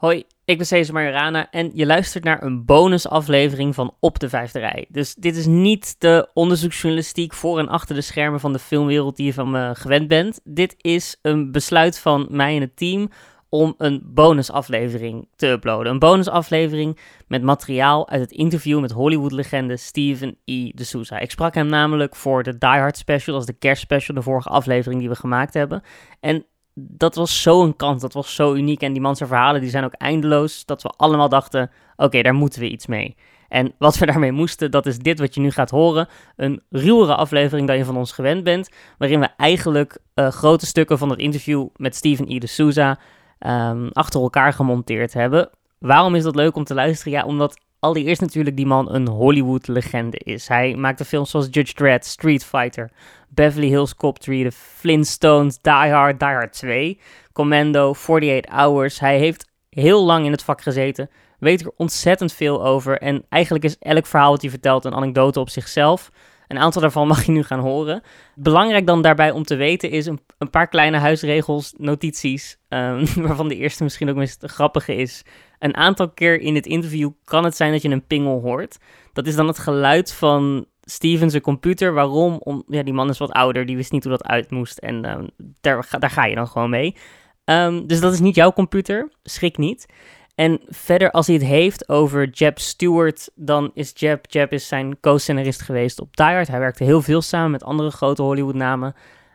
Hoi, ik ben Cesar Majorana en je luistert naar een bonusaflevering van Op de Vijfde Rij. Dus dit is niet de onderzoeksjournalistiek voor en achter de schermen van de filmwereld die je van me gewend bent. Dit is een besluit van mij en het team om een bonusaflevering te uploaden. Een bonusaflevering met materiaal uit het interview met Hollywood-legende Steven E. de Souza. Ik sprak hem namelijk voor de Die Hard special, is de kerstspecial, de vorige aflevering die we gemaakt hebben. En dat was zo'n kans, dat was zo uniek. En die man verhalen die zijn ook eindeloos, dat we allemaal dachten, oké, daar moeten we iets mee. En wat we daarmee moesten, dat is dit wat je nu gaat horen. Een ruwere aflevering dan je van ons gewend bent. Waarin we eigenlijk uh, grote stukken van het interview met Steven E. de Souza um, achter elkaar gemonteerd hebben. Waarom is dat leuk om te luisteren? Ja, omdat allereerst natuurlijk die man een Hollywood-legende is. Hij maakte films zoals Judge Dredd, Street Fighter, Beverly Hills Cop 3, The Flintstones, Die Hard, Die Hard 2, Commando, 48 Hours. Hij heeft heel lang in het vak gezeten, weet er ontzettend veel over en eigenlijk is elk verhaal wat hij vertelt een anekdote op zichzelf. Een aantal daarvan mag je nu gaan horen. Belangrijk dan daarbij om te weten is een, een paar kleine huisregels, notities, um, waarvan de eerste misschien ook meest grappige is. Een aantal keer in het interview kan het zijn dat je een pingel hoort. Dat is dan het geluid van Steven computer. Waarom? Om, ja, die man is wat ouder, die wist niet hoe dat uit moest. En um, daar, ga je dan gewoon mee. Um, dus dat is niet jouw computer, schrik niet. En verder, als hij het heeft over Jeb Stewart, dan is Jeb, Jeb is zijn co-scenarist geweest op Die. Hij werkte heel veel samen met andere grote Hollywood-namen.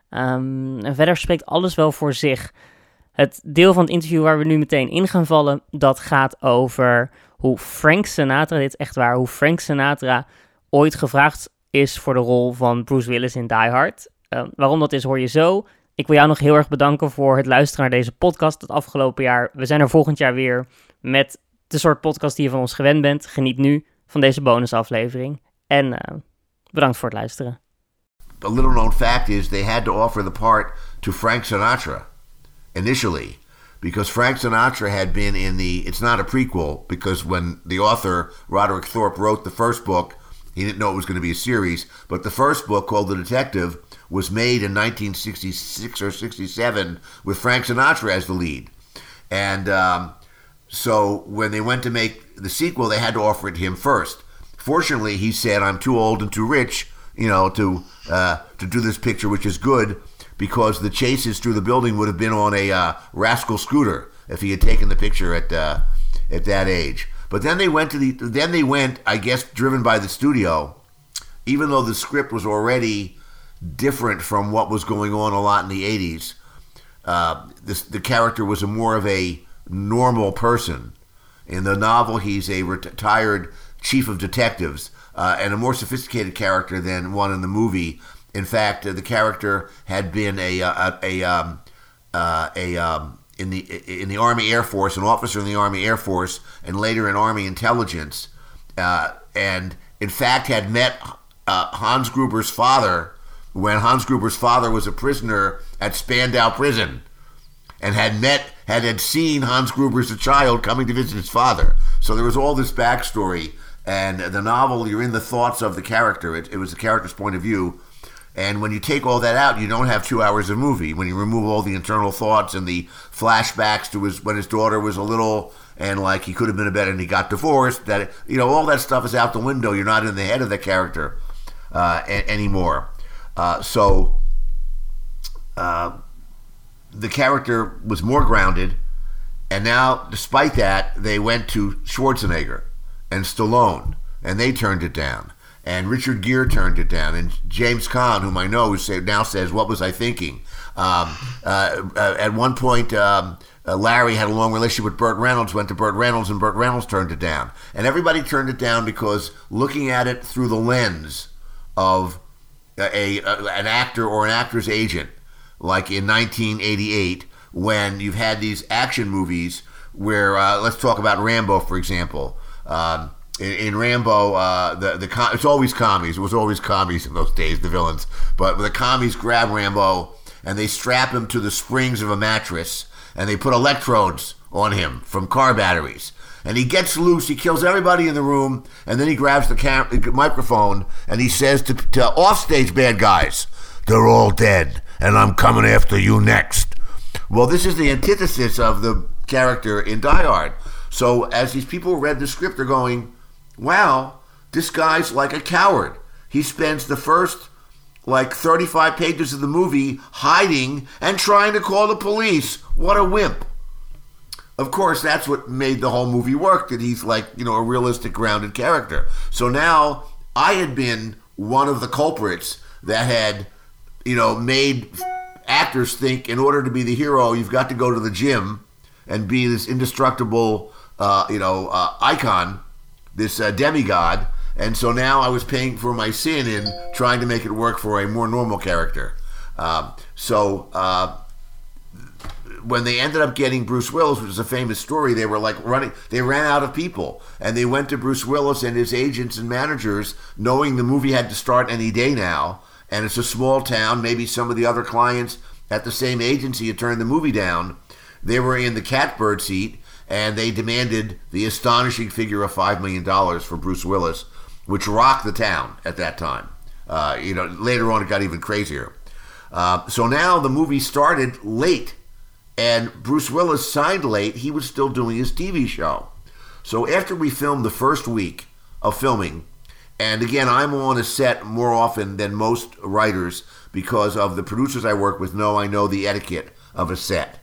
Um, en verder spreekt alles wel voor zich. Het deel van het interview waar we nu meteen in gaan vallen, dat gaat over hoe Frank Sinatra, dit echt waar, hoe Frank Sinatra ooit gevraagd is voor de rol van Bruce Willis in Die Hard. Uh, waarom dat is, hoor je zo. Ik wil jou nog heel erg bedanken voor het luisteren naar deze podcast het afgelopen jaar. We zijn er volgend jaar weer met de soort podcast die je van ons gewend bent. Geniet nu van deze bonusaflevering. En uh, bedankt voor het luisteren. A little known fact is they had to offer the part to Frank Sinatra initially. Because Frank Sinatra had been in the. It's not a prequel, because when the author, Roderick Thorp, wrote the first book, he didn't know it was going to be a series. But the first book, called The Detective, was made in 1966 or 67 with Frank Sinatra as the lead. And um, so when they went to make the sequel, they had to offer it to him first. Fortunately, he said, "I'm too old and too rich, you know, to uh, to do this picture, which is good because the chases through the building would have been on a uh, rascal scooter if he had taken the picture at uh, at that age." But then they went to the then they went, I guess, driven by the studio, even though the script was already different from what was going on a lot in the 80s. Uh, this, the character was a more of a normal person. In the novel, he's a retired chief of detectives uh, and a more sophisticated character than one in the movie. In fact, uh, the character had been a a, a, um, uh, a um, in the in the Army Air Force, an officer in the Army Air Force, and later in Army intelligence, uh, and in fact had met uh, Hans Gruber's father when Hans Gruber's father was a prisoner at Spandau Prison and had met, had, had seen Hans Gruber as a child coming to visit his father. So there was all this backstory. And the novel, you're in the thoughts of the character. It, it was the character's point of view. And when you take all that out, you don't have two hours of movie. When you remove all the internal thoughts and the flashbacks to his when his daughter was a little and like he could have been a better and he got divorced, that you know all that stuff is out the window. You're not in the head of the character uh, a- anymore. Uh, so uh, the character was more grounded, and now, despite that, they went to Schwarzenegger and Stallone, and they turned it down. And Richard Gere turned it down, and James Caan, whom I know, now says, "What was I thinking?" Um, uh, uh, at one point, um, uh, Larry had a long relationship with Burt Reynolds, went to Burt Reynolds, and Burt Reynolds turned it down. And everybody turned it down because looking at it through the lens of a, a an actor or an actor's agent, like in 1988, when you've had these action movies where uh, let's talk about Rambo, for example. Um, in, in, Rambo, uh, the the it's always commies. It was always commies in those days, the villains. But the commies grab Rambo and they strap him to the springs of a mattress and they put electrodes on him from car batteries and he gets loose. He kills everybody in the room, and then he grabs the cam- microphone and he says to, to offstage bad guys, "They're all dead, and I'm coming after you next." Well, this is the antithesis of the character in Die Hard. So as these people read the script, they're going, "Wow, this guy's like a coward. He spends the first like 35 pages of the movie hiding and trying to call the police. What a wimp." Of course, that's what made the whole movie work. That he's like, you know, a realistic, grounded character. So now I had been one of the culprits that had, you know, made actors think in order to be the hero, you've got to go to the gym and be this indestructible, uh, you know, uh, icon, this uh, demigod. And so now I was paying for my sin in trying to make it work for a more normal character. Um, so uh, when they ended up getting Bruce Willis, which is a famous story, they were like running, they ran out of people. And they went to Bruce Willis and his agents and managers, knowing the movie had to start any day now. And it's a small town. Maybe some of the other clients at the same agency had turned the movie down. They were in the catbird seat and they demanded the astonishing figure of $5 million for Bruce Willis, which rocked the town at that time. Uh, you know, later on it got even crazier. Uh, so now the movie started late and Bruce Willis signed late. He was still doing his TV show. So after we filmed the first week of filming, and again, I'm on a set more often than most writers because of the producers I work with know I know the etiquette of a set.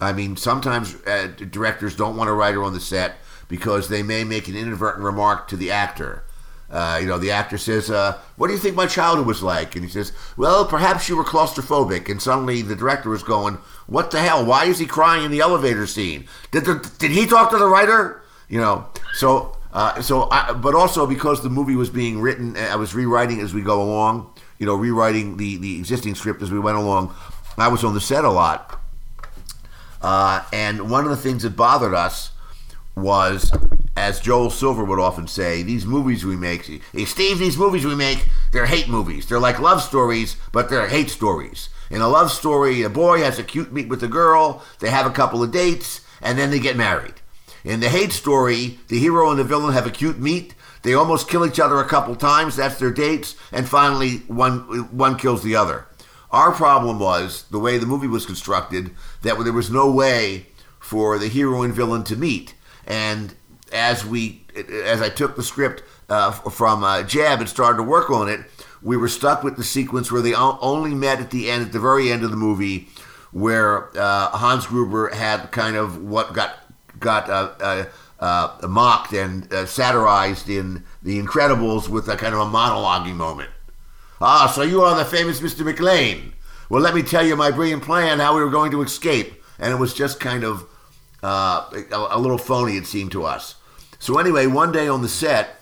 I mean, sometimes uh, directors don't want a writer on the set because they may make an inadvertent remark to the actor. Uh, you know, the actor says, uh, What do you think my childhood was like? And he says, Well, perhaps you were claustrophobic. And suddenly the director is going, What the hell? Why is he crying in the elevator scene? Did, the, did he talk to the writer? You know, so, uh, so I, but also because the movie was being written, I was rewriting as we go along, you know, rewriting the, the existing script as we went along. I was on the set a lot. Uh, and one of the things that bothered us was as Joel Silver would often say, these movies we make, hey Steve, these movies we make, they're hate movies. They're like love stories, but they're hate stories. In a love story, a boy has a cute meet with a girl, they have a couple of dates, and then they get married. In the hate story, the hero and the villain have a cute meet, they almost kill each other a couple times, that's their dates, and finally one one kills the other. Our problem was the way the movie was constructed that there was no way for the hero and villain to meet. And as we as I took the script uh, from uh, Jeb and started to work on it, we were stuck with the sequence where they only met at the end, at the very end of the movie, where uh, Hans Gruber had kind of what got got uh, uh, uh, mocked and satirized in The Incredibles with a kind of a monologuing moment. Ah, so you are the famous Mr. McClane. Well, let me tell you my brilliant plan how we were going to escape. And it was just kind of a, a little phony, it seemed to us. So anyway, one day on the set,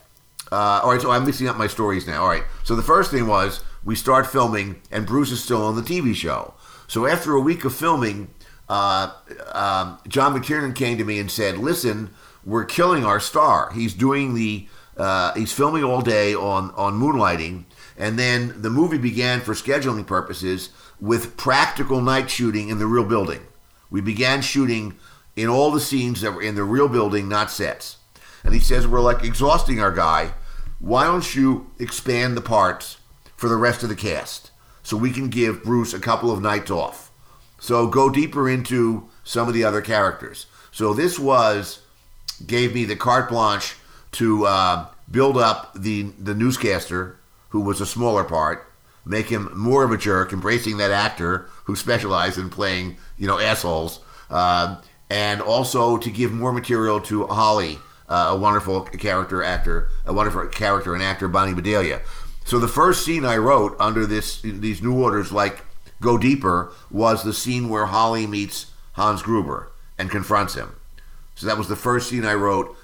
uh, all right. So I'm mixing up my stories now. All right. So the first thing was we start filming, and Bruce is still on the TV show. So after a week of filming, uh, um, John McTiernan came to me and said, "Listen, we're killing our star. He's doing the uh, he's filming all day on on moonlighting." And then the movie began for scheduling purposes with practical night shooting in the real building. We began shooting in all the scenes that were in the real building, not sets and he says we're like exhausting our guy. Why don't you expand the parts for the rest of the cast so we can give Bruce a couple of nights off? So go deeper into some of the other characters. So this was gave me the carte blanche to uh, build up the the newscaster who was a smaller part, make him more of a jerk, embracing that actor who specialized in playing you know assholes, uh, and also to give more material to Holly uh, a wonderful character actor, a wonderful character and actor, Bonnie Bedelia. So the first scene I wrote under this these new orders, like go deeper, was the scene where Holly meets Hans Gruber and confronts him. So that was the first scene I wrote,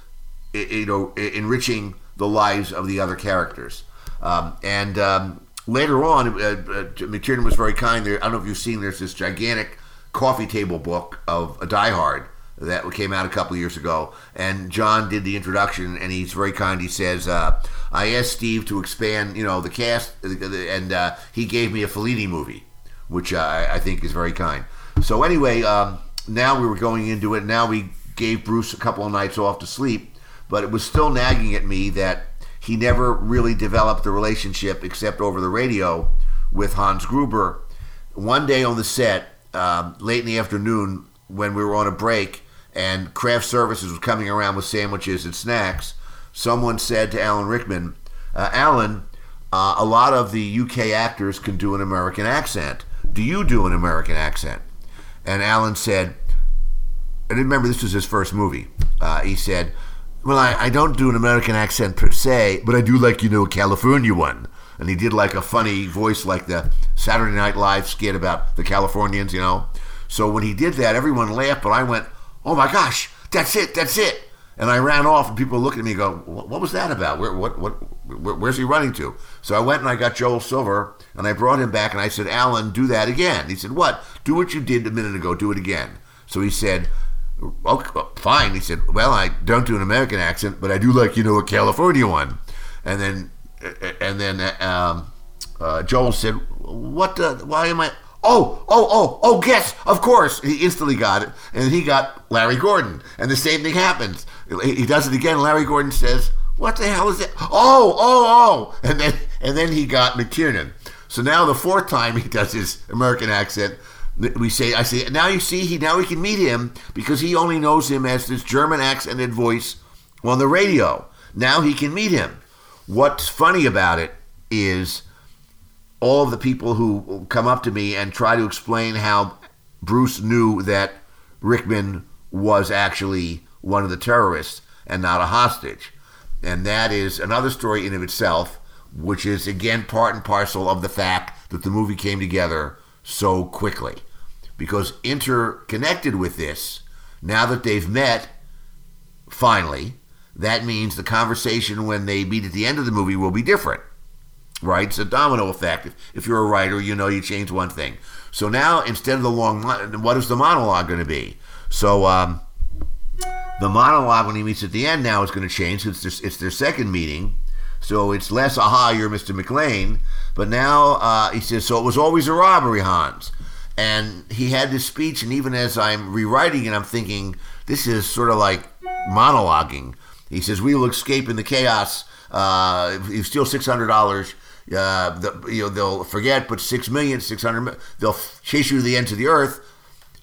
you know, enriching the lives of the other characters. Um, and um, later on, uh, uh, McTiernan was very kind. There, I don't know if you've seen. There's this gigantic coffee table book of a Die Hard that came out a couple years ago. And John did the introduction, and he's very kind. He says, uh, "I asked Steve to expand, you know, the cast, and uh, he gave me a Fellini movie, which uh, I think is very kind." So anyway, um, now we were going into it. Now we gave Bruce a couple of nights off to sleep, but it was still nagging at me that he never really developed the relationship except over the radio with Hans Gruber. One day on the set, um, late in the afternoon when we were on a break and craft services was coming around with sandwiches and snacks, someone said to Alan Rickman, uh, Alan, uh, a lot of the UK actors can do an American accent. Do you do an American accent? And Alan said, I remember this was his first movie. Uh, he said, Well, I, I don't do an American accent per se, but I do like, you know, a California one. And he did like a funny voice like the Saturday Night Live skit about the Californians, you know. So when he did that, everyone laughed, but I went, Oh my gosh, that's it, that's it. And I ran off, and people look at me and go, What was that about? Where, what, what, where, where's he running to? So I went and I got Joel Silver, and I brought him back, and I said, Alan, do that again. He said, What? Do what you did a minute ago, do it again. So he said, Okay, fine. He said, "Well, I don't do an American accent, but I do like you know a California one." And then, and then um, uh, Joel said, "What? The, why am I?" Oh, oh, oh, oh! Guess, of course. He instantly got it, and he got Larry Gordon. And the same thing happens. He does it again. Larry Gordon says, "What the hell is it?" Oh, oh, oh! And then, and then he got McTiernan. So now the fourth time he does his American accent, we say, I say, now you see, he now we can meet him because he only knows him as this German accented voice on the radio. Now he can meet him. What's funny about it is all of the people who come up to me and try to explain how Bruce knew that Rickman was actually one of the terrorists and not a hostage. And that is another story in of itself, which is again part and parcel of the fact that the movie came together so quickly. Because interconnected with this, now that they've met, finally, that means the conversation when they meet at the end of the movie will be different. Right? It's a domino effect. If, if you're a writer, you know you change one thing. So now, instead of the long, what is the monologue going to be? So, um, the monologue when he meets at the end now is going to change. It's their, it's their second meeting. So it's less, aha, you're Mr. McClane. But now uh, he says, so it was always a robbery, Hans. And he had this speech, and even as I'm rewriting it, I'm thinking, this is sort of like monologuing. He says, we will escape in the chaos. Uh, if you steal $600, uh, the, you know, they'll forget, but six million, six hundred, they'll chase you to the ends of the earth.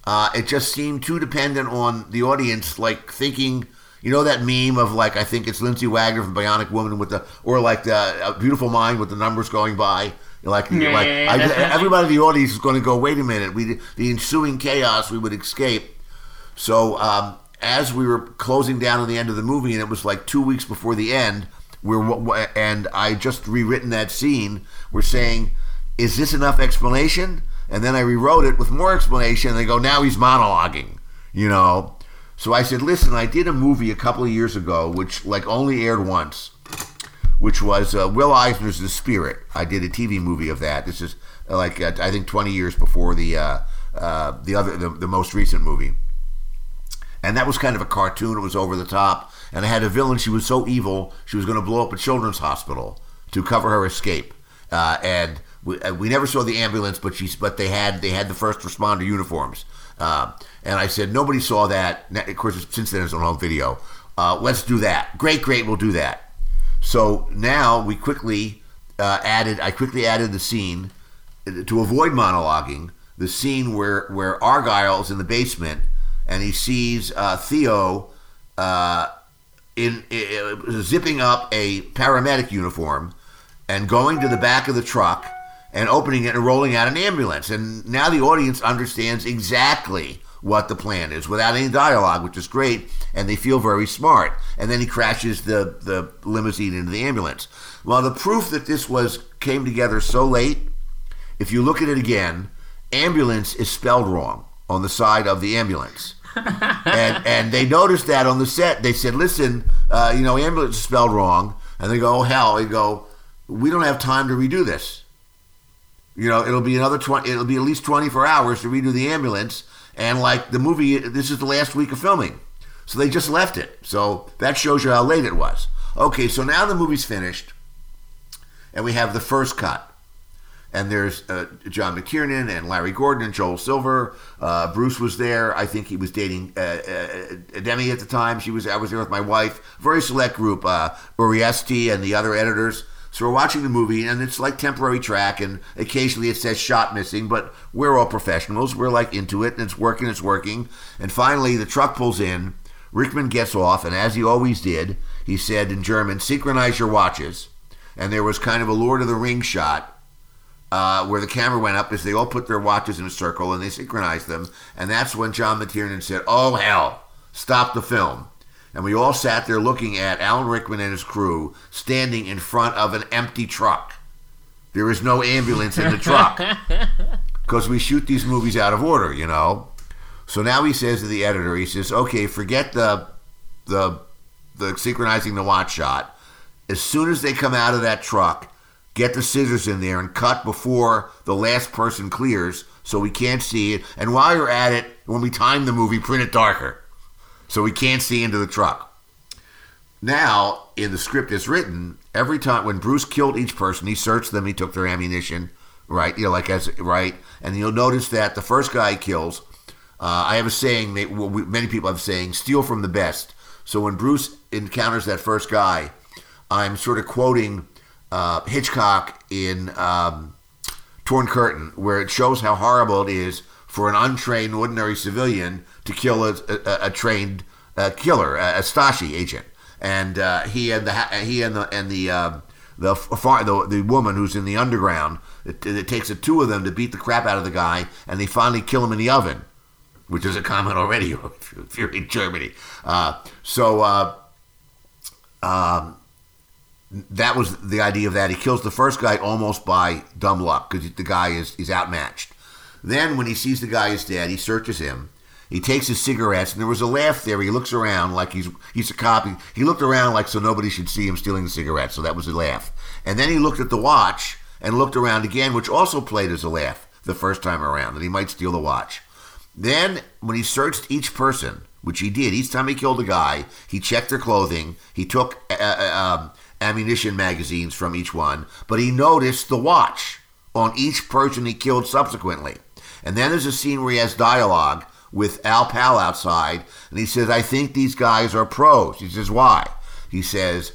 Uh, it just seemed too dependent on the audience, like thinking, you know, that meme of like I think it's Lindsay Wagner from Bionic Woman with the, or like the Beautiful Mind with the numbers going by. Like, yeah, like yeah, yeah. I, everybody in the audience is going to go. Wait a minute, we the ensuing chaos we would escape. So um, as we were closing down on the end of the movie, and it was like two weeks before the end, we're and I just rewritten that scene. We're saying, is this enough explanation? And then I rewrote it with more explanation. And they go, now he's monologuing, you know. So I said, listen, I did a movie a couple of years ago, which like only aired once, which was uh, Will Eisner's The Spirit. I did a TV movie of that. This is uh, like uh, I think 20 years before the uh, uh, the other the, the most recent movie. And that was kind of a cartoon. It was over the top. And I had a villain. She was so evil, she was going to blow up a children's hospital to cover her escape. Uh, and we, we never saw the ambulance, but she's but they had they had the first responder uniforms. And I said, nobody saw that. Of course, since then it's on home video. Let's do that. Great, great, we'll do that. So now we quickly uh, added, I quickly added the scene uh, to avoid monologuing, the scene where, where Argyle's in the basement and he sees uh, Theo uh, in, in zipping up a paramedic uniform and going to the back of the truck and opening it and rolling out an ambulance. And now the audience understands exactly what the plan is without any dialogue, which is great, and they feel very smart. And then he crashes the, the limousine into the ambulance. Well, the proof that this was came together so late, if you look at it again, ambulance is spelled wrong on the side of the ambulance. and and they noticed that on the set. They said, "Listen, uh, you know, ambulance is spelled wrong." And they go, "Oh hell!" They go, "We don't have time to redo this." You know, it'll be another twenty. It'll be at least twenty four hours to redo the ambulance. And like the movie, this is the last week of filming, so they just left it. So that shows you how late it was. Okay, so now the movie's finished, and we have the first cut. And there's uh, John McTiernan and Larry Gordon and Joel Silver. Uh, Bruce was there. I think he was dating uh, uh Demi at the time. She was. I was there with my wife. Very select group. Uh, Urioste and the other editors. So we're watching the movie, and it's like temporary track, and occasionally it says shot missing, but we're all professionals. We're like into it, and it's working, it's working. And finally, the truck pulls in. Rickman gets off, and as he always did, he said in German, synchronize your watches. And there was kind of a Lord of the Rings shot uh, where the camera went up as they all put their watches in a circle and they synchronized them. And that's when John McTiernan said, Oh, hell, stop the film and we all sat there looking at Alan Rickman and his crew standing in front of an empty truck. There is no ambulance in the truck because we shoot these movies out of order, you know. So now he says to the editor, he says, "Okay, forget the the the synchronizing the watch shot. As soon as they come out of that truck, get the scissors in there and cut before the last person clears, so we can't see it. And while you're at it, when we time the movie, print it darker." So he can't see into the truck. Now, in the script as written, every time when Bruce killed each person, he searched them, he took their ammunition, right? You know, like as right, and you'll notice that the first guy kills. Uh, I have a saying that well, we, many people have saying, "Steal from the best." So when Bruce encounters that first guy, I'm sort of quoting uh, Hitchcock in um, Torn Curtain, where it shows how horrible it is for an untrained, ordinary civilian to kill a, a, a trained uh, killer, a, a, Stasi agent, and uh, he and the he and the and the uh, the, the the woman who's in the underground. It, it, takes the two of them to beat the crap out of the guy, and they finally kill him in the oven, which is a comment already if you're in Germany. Uh, so. Uh, um, that was the idea of that. He kills the first guy almost by dumb luck because the guy is is outmatched. Then, when he sees the guy is dead, he searches him he takes his cigarettes, and there was a laugh there. He looks around like he's he's a cop. He, he looked around like so nobody should see him stealing the cigarettes. So that was a laugh. And then he looked at the watch and looked around again, which also played as a laugh the first time around that he might steal the watch. Then, when he searched each person, which he did, each time he killed a guy, he checked their clothing. He took uh, uh, um, ammunition magazines from each one, but he noticed the watch on each person he killed subsequently. And then there's a scene where he has dialogue with Al Powell outside, and he says, I think these guys are pros. He says, Why? He says,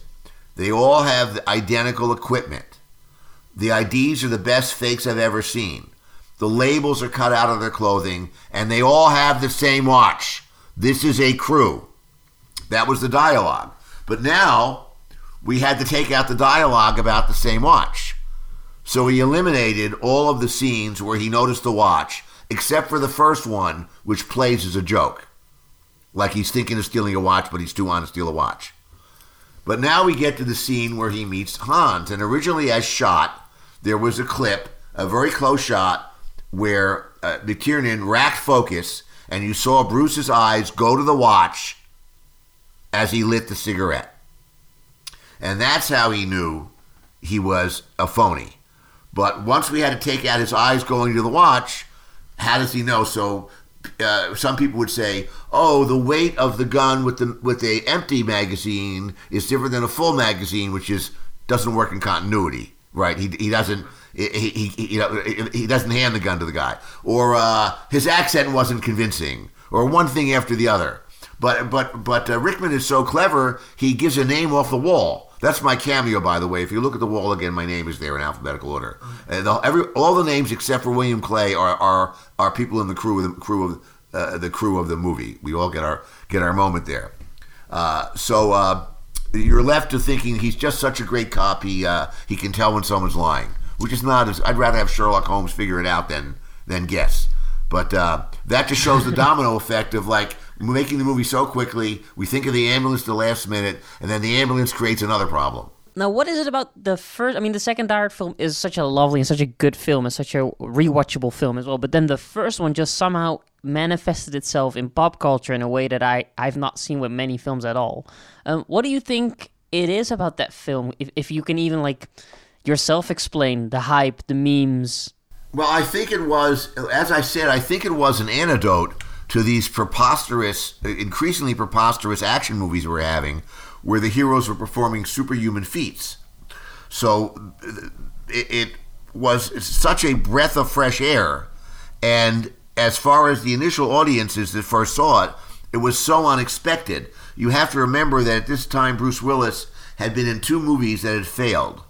They all have identical equipment. The IDs are the best fakes I've ever seen. The labels are cut out of their clothing, and they all have the same watch. This is a crew. That was the dialogue. But now we had to take out the dialogue about the same watch. So he eliminated all of the scenes where he noticed the watch except for the first one, which plays as a joke. Like he's thinking of stealing a watch, but he's too on to steal a watch. But now we get to the scene where he meets Hans. And originally, as shot, there was a clip, a very close shot, where uh, McTiernan racked focus, and you saw Bruce's eyes go to the watch as he lit the cigarette. And that's how he knew he was a phony. But once we had to take out his eyes going to the watch, how does he know? So uh, some people would say, "Oh, the weight of the gun with the with a empty magazine is different than a full magazine, which is doesn't work in continuity, right? He, he doesn't." He, he, you know, he doesn't hand the gun to the guy, or uh, his accent wasn't convincing, or one thing after the other. But but but uh, Rickman is so clever; he gives a name off the wall. That's my cameo, by the way. If you look at the wall again, my name is there in alphabetical order. And the, every all the names except for William Clay are are, are people in the crew of the crew of uh, the crew of the movie. We all get our get our moment there. Uh, so uh, you're left to thinking he's just such a great cop. He uh, he can tell when someone's lying, which is not as I'd rather have Sherlock Holmes figure it out than than guess. But uh, that just shows the domino effect of like making the movie so quickly. We think of the ambulance the last minute, and then the ambulance creates another problem. Now, what is it about the first? I mean, the second Hard film is such a lovely and such a good film and such a rewatchable film as well. But then the first one just somehow manifested itself in pop culture in a way that I I've not seen with many films at all. Um, what do you think it is about that film? If if you can even like yourself explain the hype, the memes. Well, I think it was, as I said, I think it was an antidote to these preposterous, increasingly preposterous action movies we're having, where the heroes were performing superhuman feats. So it, it was such a breath of fresh air. And as far as the initial audiences that first saw it, it was so unexpected. You have to remember that at this time, Bruce Willis had been in two movies that had failed.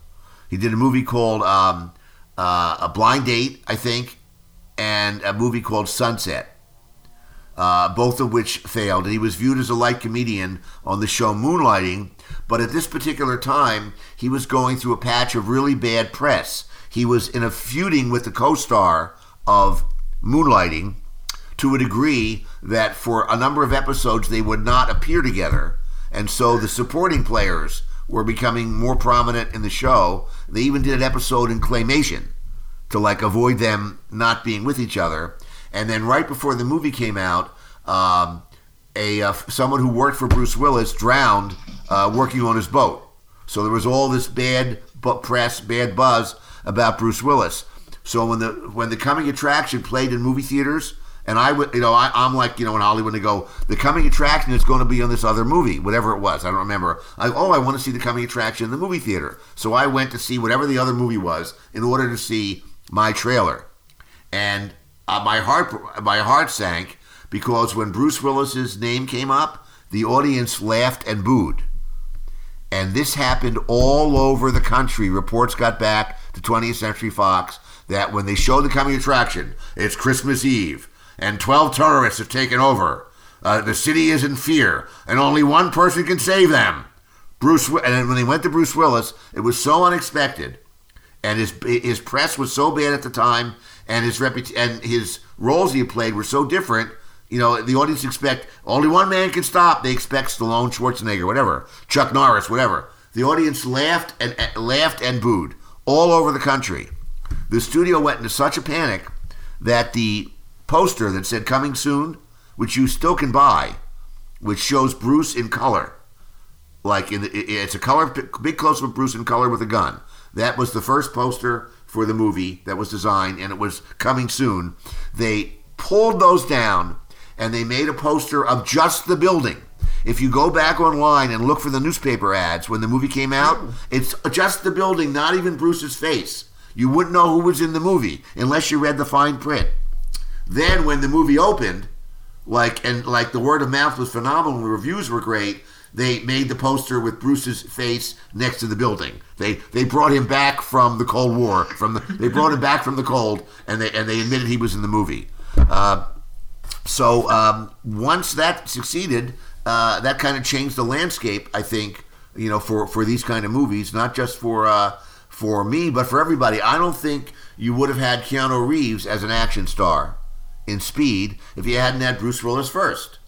He did a movie called um, uh, A Blind Date, I think, and a movie called Sunset. Uh, both of which failed. And he was viewed as a light comedian on the show Moonlighting, but at this particular time, he was going through a patch of really bad press. He was in a feuding with the co star of Moonlighting to a degree that for a number of episodes they would not appear together. And so the supporting players were becoming more prominent in the show. They even did an episode in Claymation to like avoid them not being with each other. And then right before the movie came out, um, a uh, someone who worked for Bruce Willis drowned uh, working on his boat. So there was all this bad bu- press, bad buzz about Bruce Willis. So when the when the coming attraction played in movie theaters, and I would, you know, I, I'm like, you know, in Hollywood, they go, the coming attraction is going to be on this other movie, whatever it was. I don't remember. I, oh, I want to see the coming attraction in the movie theater. So I went to see whatever the other movie was in order to see my trailer, and uh, my heart, my heart sank because when Bruce Willis's name came up, the audience laughed and booed. And this happened all over the country. Reports got back to 20th Century Fox that when they showed the coming attraction, it's Christmas Eve, and 12 terrorists have taken over. Uh, the city is in fear, and only one person can save them. Bruce, and when they went to Bruce Willis, it was so unexpected, and his his press was so bad at the time, and his reput- and his roles he played were so different. You know, the audience expect only one man can stop. They expect Stallone, Schwarzenegger, whatever, Chuck Norris, whatever. The audience laughed and, and laughed and booed all over the country. The studio went into such a panic that the poster that said "Coming Soon," which you still can buy, which shows Bruce in color, like in the, it's a color big close up of Bruce in color with a gun. That was the first poster for the movie that was designed, and it was coming soon. They pulled those down and they made a poster of just the building. If you go back online and look for the newspaper ads when the movie came out, hmm. it's just the building, not even Bruce's face. You wouldn't know who was in the movie unless you read the fine print. Then when the movie opened, like and like the word of mouth was phenomenal, the reviews were great. They made the poster with Bruce's face next to the building. They they brought him back from the Cold War. From the, they brought him back from the cold, and they and they admitted he was in the movie. Uh, so um, once that succeeded, uh, that kind of changed the landscape. I think you know for for these kind of movies, not just for uh, for me, but for everybody. I don't think you would have had Keanu Reeves as an action star in Speed if you hadn't had Bruce Willis first.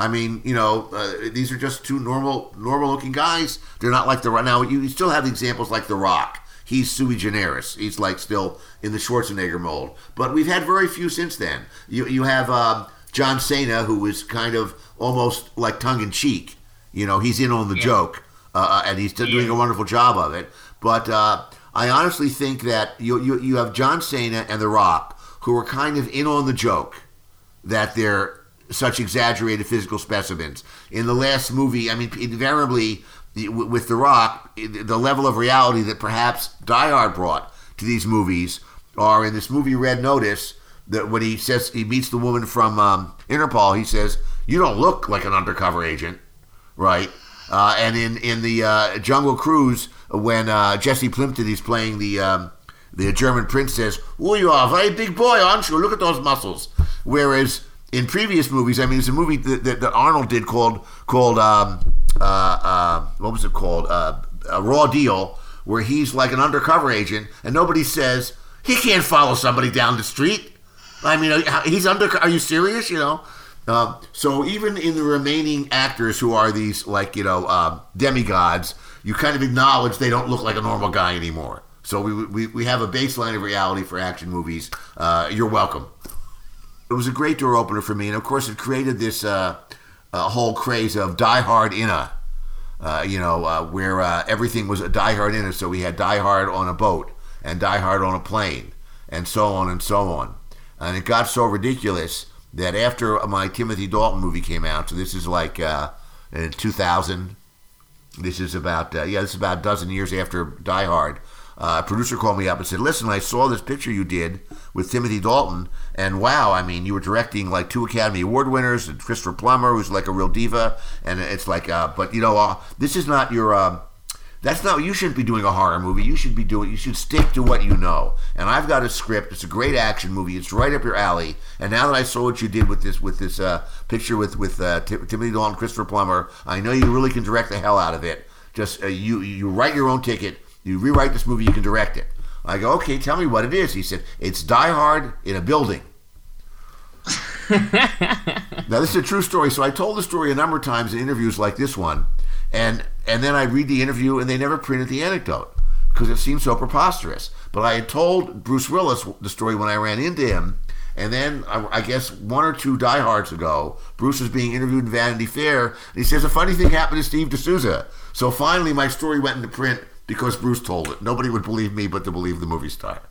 I mean, you know, uh, these are just two normal, normal-looking guys. They're not like the now. You still have examples like The Rock. He's sui generis. He's like still in the Schwarzenegger mold. But we've had very few since then. You you have um, John Cena, who is kind of almost like tongue in cheek. You know, he's in on the Yeah. joke, uh, and he's doing Yeah. a wonderful job of it. But uh, I honestly think that you, you you have John Cena and The Rock, who are kind of in on the joke that they're such exaggerated physical specimens. In the last movie, I mean, invariably with The Rock, the level of reality that perhaps Die Hard brought to these movies are in this movie Red Notice. That when he says he meets the woman from um, Interpol, he says, "You don't look like an undercover agent." right? Uh, and in in the uh, Jungle Cruise, when uh, Jesse Plemons is playing the um, the German prince says, "Oh, you are a very big boy, aren't you? Look at those muscles." Whereas in previous movies, I mean, there's a movie that, that, that Arnold did called called um, uh, uh, what was it called? Uh, a Raw Deal, where he's like an undercover agent, and nobody says he can't follow somebody down the street. I mean, he's under. Are you serious? You know. Um, so even in the remaining actors who are these like you know um, demigods, you kind of acknowledge they don't look like a normal guy anymore. So we, we, we have a baseline of reality for action movies. Uh, you're welcome. It was a great door opener for me, and of course it created this uh, uh, whole craze of Die Hard Inna. Uh, you know, uh, where uh, everything was a Die Hard in Inna. So we had Die Hard on a boat and Die Hard on a plane, and so on and so on. And it got so ridiculous that after my Timothy Dalton movie came out, so this is like uh, in 2000. This is about yeah, this is about a dozen years after Die Hard. A producer called me up and said, "Listen, I saw this picture you did with Timothy Dalton, and wow, I mean, you were directing like two Academy Award winners, and Christopher Plummer, who's like a real diva, and it's like, uh, but you know, uh, this is not your." Uh, That's not. You shouldn't be doing a horror movie. You should be doing. You should stick to what you know. And I've got a script. It's a great action movie. It's right up your alley. And now that I saw what you did with this with this uh, picture with with uh, Tim- Timothy Dalton, Christopher Plummer, I know you really can direct the hell out of it. Just uh, you you write your own ticket. You rewrite this movie. You can direct it. I go, okay. Tell me what it is. He said, it's Die Hard in a building. now this is a true story. So I told the story a number of times in interviews like this one, and and then I read the interview and they never printed the anecdote because it seemed so preposterous. But I had told Bruce Willis the story when I ran into him, and then I, I guess one or two diehards ago, Bruce was being interviewed in Vanity Fair, and he says a funny thing happened to Steve de Souza. So finally, my story went into print because Bruce told it. Nobody would believe me, but to believe the movie star.